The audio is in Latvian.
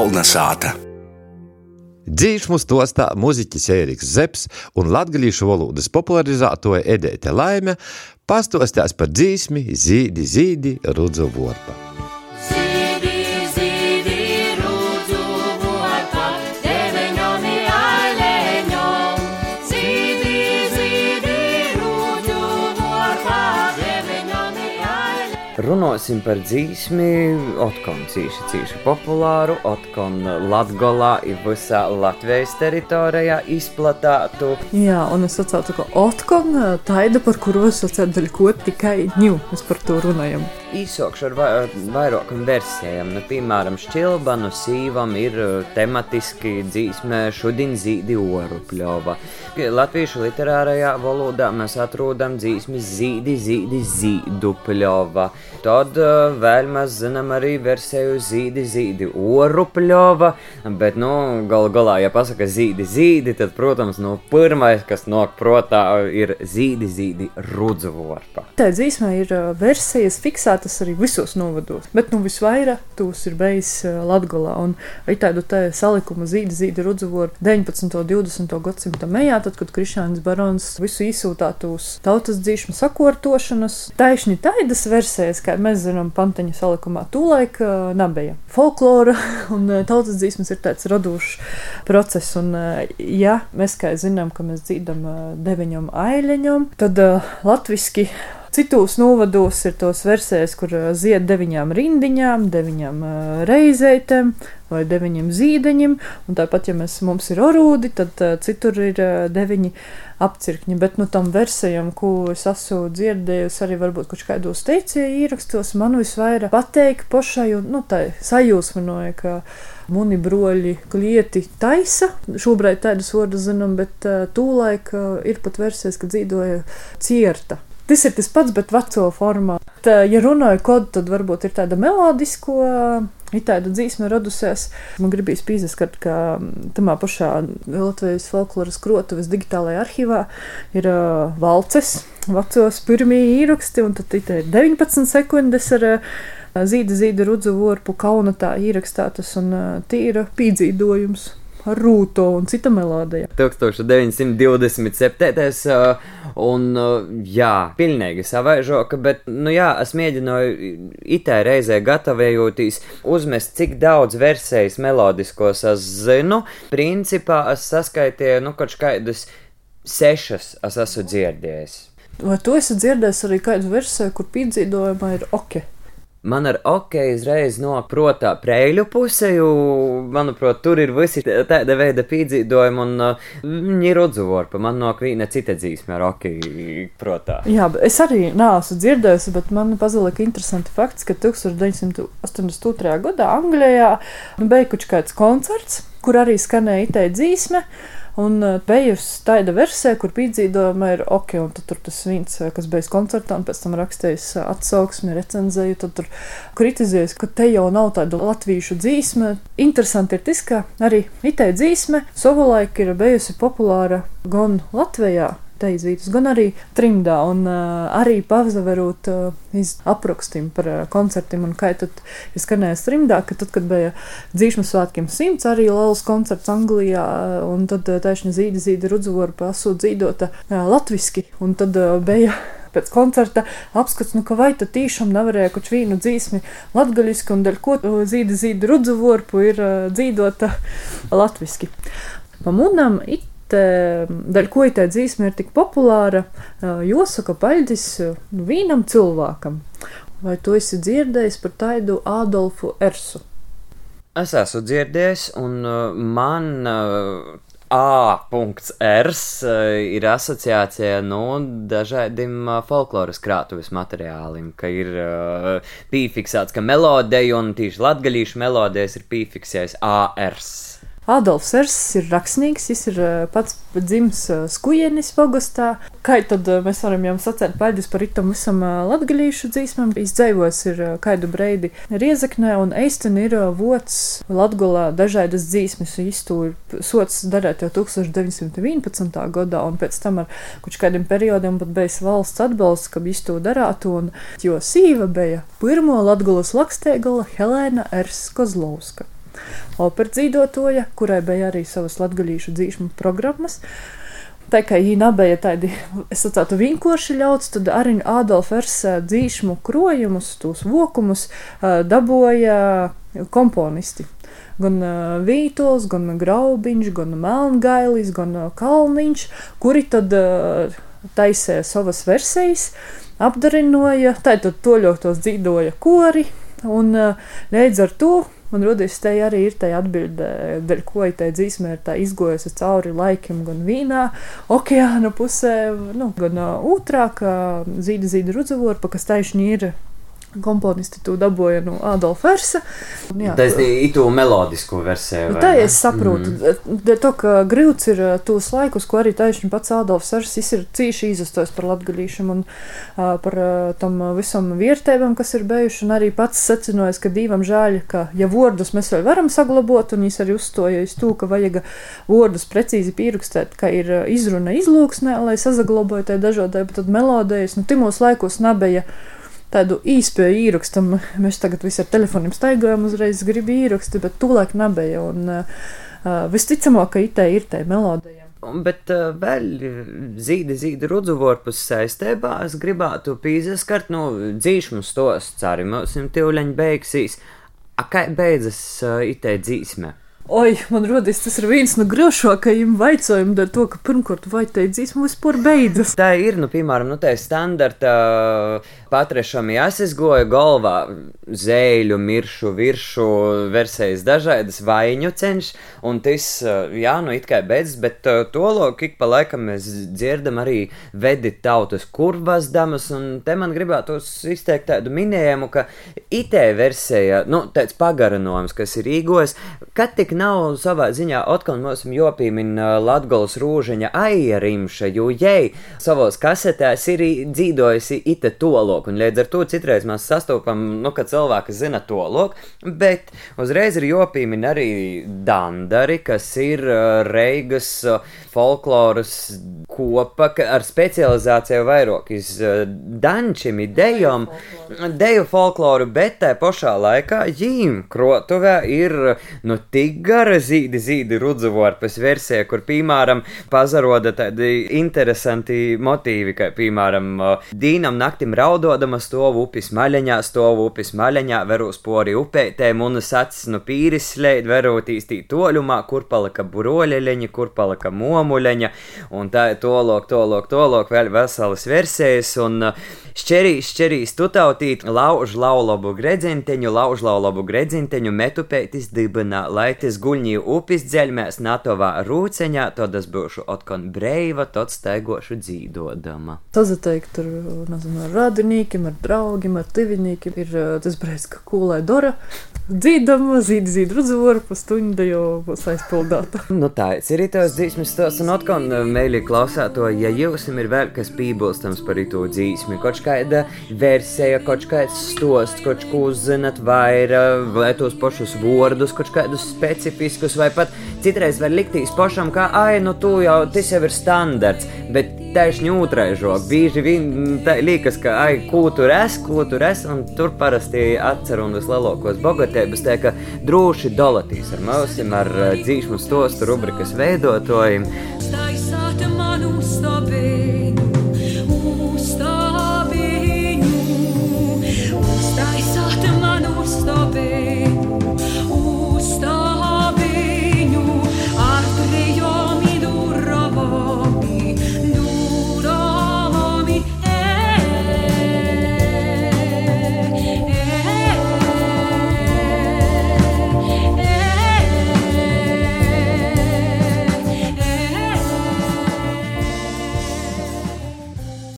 Kolna sāta. Dzīšmu stostā muziķis Ēriks Zeps un latgalīšu valodas popularizētoja Edēte Laime pastostās par dzīsmi Zīdi, Zīdi, Rudzu Vorpa. Runāsim par dzīsmi, otkon cīši, cīši populāru, otkon Latgolā ir visā Latvijas teritorijā izplatātu. Jā, un es atceros, ka Otkon taida, par kuru es atceros ko tikai ņū, mēs par to runājam. Īsākšu ar vai, vairākām versijām. Nu, piemēram, Šķilbanu sīvam ir tematiski dzīsme šodien zīdi oru pļova. Latviešu literārajā valodā mēs atrodam dzīsmi zīdi, zīdi, zīdu pļova. Tad uh, vēl mēs zinām arī versiju zīdi, zīdi oru pļova, bet, nu, gal galā, ja pasaka zīdi, zīdi, tad, protams, nu, pirmais, kas nāk protā, ir zīdi, zīdi rudzuvorpa. Tā dzīsmē ir ā, versijas fiksētas arī visos novados, bet nu visvairāk tūs ir bijis Latgolā. Un ir tādu tā salikumu zīdi, zīdi rudzuvoru 19. un 20. gadsimta mejā, tad, kad Krišāns Barons visu īsūtātos tautas dzīšmu sakortošanas. Taisni taidas versijas, kā mēs zinām, panteņa salikumā tūlaik nebija. Folklora un tautas dzīsmas ir tāds radošs process. Un, ja mēs kā zinām, ka mēs dzīdam deviņam aileņam, tad latviski Citos novados ir tos versijas, kur zied deviņām rindiņām, deviņām ā, reizēm vai deviņiem zīdeņiem. Un tāpat, ja mēs, mums ir orūdi, tad citur ir deviņi apcirkņi. Bet nu, tam versijam, ko es esmu dzirdējusi, arī varbūt kaut kādos teicēju ierakstos, man visvairāk pateik pašai, un nu, tā sajūsminoja, ka muni broļi klieti taisa. Šobrīd tādas vārdas zinām, bet tūlaik ir pat versijas, ka dzīvoja cierta. Tas ir tas pats, bet veco formā. Tā, ja runāju kodu, tad varbūt ir tāda melodisko. Ir tāda dzīsme radusies. Man gribīs pīzeskart, ka mm, tamā pašā Latvijas folkloras krotuves digitālajā arhīvā ir uh, valces, vecos pirmie īraksti, un tad ir 19 sekundes ar uh, zīda, zīda, rudzu, vorpu, kauna tā ierakstātas, un uh, tīra pīdzīdojums rūto un cita melodija. 1927. uh, un, uh, jā, pilnīgi savaižoka, bet, nu jā, es mēģināju itē reizē gatavojoties uzmest, cik daudz versijas melodiskos es zinu. Principā es saskaitīju, nu, kaut kādus sešas es esmu dzirdējis. Vai tu esi dzirdējis arī kādu versiju, kur pīdzīdojumā ir ok? Man ar ok uzreiz noprotā preļu puse, jo, manuprāt, tur ir visi tā- tāda veida pīdzīdojumi, un uh, viņi ir odzvorpa. Man nāk viena cita dzīsme ar ok protā. Jā, es arī neesmu dzirdējusi, bet man pazika interesanti fakts, ka 1982. gadā Anglijā kaut kāds koncerts, kur arī skanēja itē dzīsme. Un uh, bijusi tāda versija, kur pīdzīdojuma ir ok, un tur tas viens, uh, kas bija koncertā, un pēc tam rakstījis uh, atsauksmi, recenzēju, tad tur kritizējis, ka te jau nav tāda latviešu dzīsme. Interesanti ir tas, ka arī itē dzīsme savulaik ir bijusi populāra gan Latvijā, teizvītus, gan arī trimdā, un uh, arī pavavarot uh, iz aprakstiem par uh, koncertiem, un kā tad ir skanējis trimdā, ka tad, kad bija dzīšmu svētkiem simts, arī Lēlas koncerts Anglijā, un tad uh, taisni zīdi, zīdi rudzvoru pasu dzīdota uh, latviski, un tad uh, bija pēc koncerta apskats, nu, ka vai tad tiešām nevarēja kaut vīnu dzīsmi latgaļiski, un dēļ ko uh, zīdi, zīdi rudzvorpu ir uh, dzīdota latviski. Pamunam it Daļai, ko tā dzīsme ir tik populāra, jāsaka paļģis nu, vienam cilvēkam. Vai tu esi dzirdējis par tādu Adolfu Ersu? Es esmu dzirdējis, un man A.R. ir asociācija no dažādiem uh, folkloras krātuves materiāliem, ka ir uh, piefiksēts, ka melodija un tieši latgaļīšu melodijas ir piefiksējis A.R. Adolfs Ers ir rakstnieks, viņš ir eh, pats dzimis eh, Skujienis pogastā. Kā tad eh, mēs varam jau sacēt paļģis par itam visam latgalīšu dzīsmam? Viņš dzīvos ir kādu breidi Riezaknē un Eisten ir vots Latgolā dažādas dzīsmes. Viņš to ir sots darēt jau 1911. gadā un pēc tam ar kaut kādiem periodiem pat bijis valsts atbalsts, ka viņš to darātu. Un, jo sīva bija pirmo Latgolas laksteigala Helēna Ers Kozlovska. Operas dzīvotoja, kurai bija arī savas latgaļīšu dzīšmu programmas. Tā kā viņa bija tādi, es teicu, vienkārši ļauts, tad arī Ādolfa Ersa dzīšmu krojumus, tos vokumus ā, dabūja komponisti. Gan Vītols, gan Graubiņš, gan Melngailis, gan Kalniņš, kuri tad taisīja savas versijas, apdarinoja, tā tad toļotos dzīvoja kori, un līdz ar to Man rodas, te arī ir tā atbilde, dēļ ko tā dzīsme ir tā izgojusi cauri laikam, gan vīnā, okeāna pusē, nu, gan otrā, kā zīda zīda rudzavorpa, kas taišņi ir komponisti to dabūja no Adolfa Ersa. Un, jā, Tas ir itu melodisku versiju. Nu, tā es saprotu. Mm. To, ka grūts ir ā, tos laikus, ko arī taisnība pats Adolfs Ers ir cīši izastojis par latgadīšanu un ā, par ā, tam visam vietēm, kas ir bijuši. Un arī pats secinājis, ka divam žēl, ka ja vārdus mēs vēl varam saglabāt, un viņš arī uzstoja uz to, ka vajag vārdus precīzi pierakstīt, ka ir izruna izlūksnē, lai saglabātu tā dažādai, bet tad melodijas, nu, timos laikos nebija tādu īspēju īrakstam. Mēs tagad visi ar telefoniem staigājam, uzreiz gribam ierakstīt, bet tūlēk nebija. Un, uh, visticamāk, ka itē ir tā melodija. Bet uh, vēl zīdi, zīdi rudzuvorpus saistībā es gribētu pīzaskart, nu, dzīšmu stosts mums tīvleņi beigsies. A kā beidzas uh, itē dzīsme? Oi, man rodas, tas ir viens no grūtākajiem jautājumiem, dēļ to, ka pirmkārt, vai tā dzīsma vispār beidzas. Tā ir, nu, piemēram, nu, tā standarta patrešami jāsizgoja galvā zēļu, miršu, viršu, versijas dažādas vaiņu cenš, un tas, jā, nu, it kā beidzas, bet to lūk, ik pa laikam mēs dzirdam arī vedi tautas kurvas damas, un te man gribētu izteikt tādu minējumu, ka itē versija, nu, tāds pagarinājums, kas ir īgojis, kad tik nav savā ziņā atkal mums jopīmina Latgolas rūžaņa aija rimša, jo jai savos kasetēs ir dzīdojusi ite tolok, un līdz ar to citreiz mēs sastopam, nu, ka cilvēki zina tolok, bet uzreiz ir jopīmina arī dandari, kas ir uh, Reigas uh, folkloras kopa ar specializāciju vairāk iz uh, dančiem, idejām, deju folkloru, bet tā pašā laikā ģīm krotuvē ir, nu, tik gara zīdi, zīdi rudzuvorpas versija, kur, piemēram, pazaroda tādi interesanti motīvi, kā, piemēram, dīnam naktim raudodama stovu upis maļaņā, stovu upis maļaņā, veru spori upētē, munas acis no pīris slēd, verotīs tī toļumā, kur palika buroļeļeņa, kur palika momuļeņa, un tā tolok, tolok, tolok, vēl veselas versijas, un šķerīs, šķerīs tutautīt, lauž laulabu gredzinteņu, lauž laulabu gredzinteņu, metupētis dibinā, lai tas guļņī upis dzeļmēs natovā rūceņā, tad es būšu otkon breiva, tad staigošu dzīdodama. Sazateikt ar, nezinu, ar radinīkiem, ar draugiem, ar tuviniekiem ir tas brīdis, ka kūlē dara. Dzīdama, zīd, zīd, rudzuvaru, pa stundu jau būs aizpildāta. Nu tā, ir tos dzīsmes stos, un otkon mēļi klausāto, ja jums ir vēl kas pībolstams par to dzīsmi, kaut kāda versija, kaut kāds stosts, kaut ko zinat vairāk, vai tos pašus vārdus, kaut kādus specifiskus, vai pat citreiz var liktīs pašam, kā, ai, nu tu jau, tas jau ir standarts, bet taisni otraižok, bieži vien tā liekas, ka, ai, ko tur es, ko tur es, un tur parasti atcer un vislielākos bogatības, tā ka droši dolatīs ar mūsim, ar dzīšmu stostu rubrikas veidotājiem,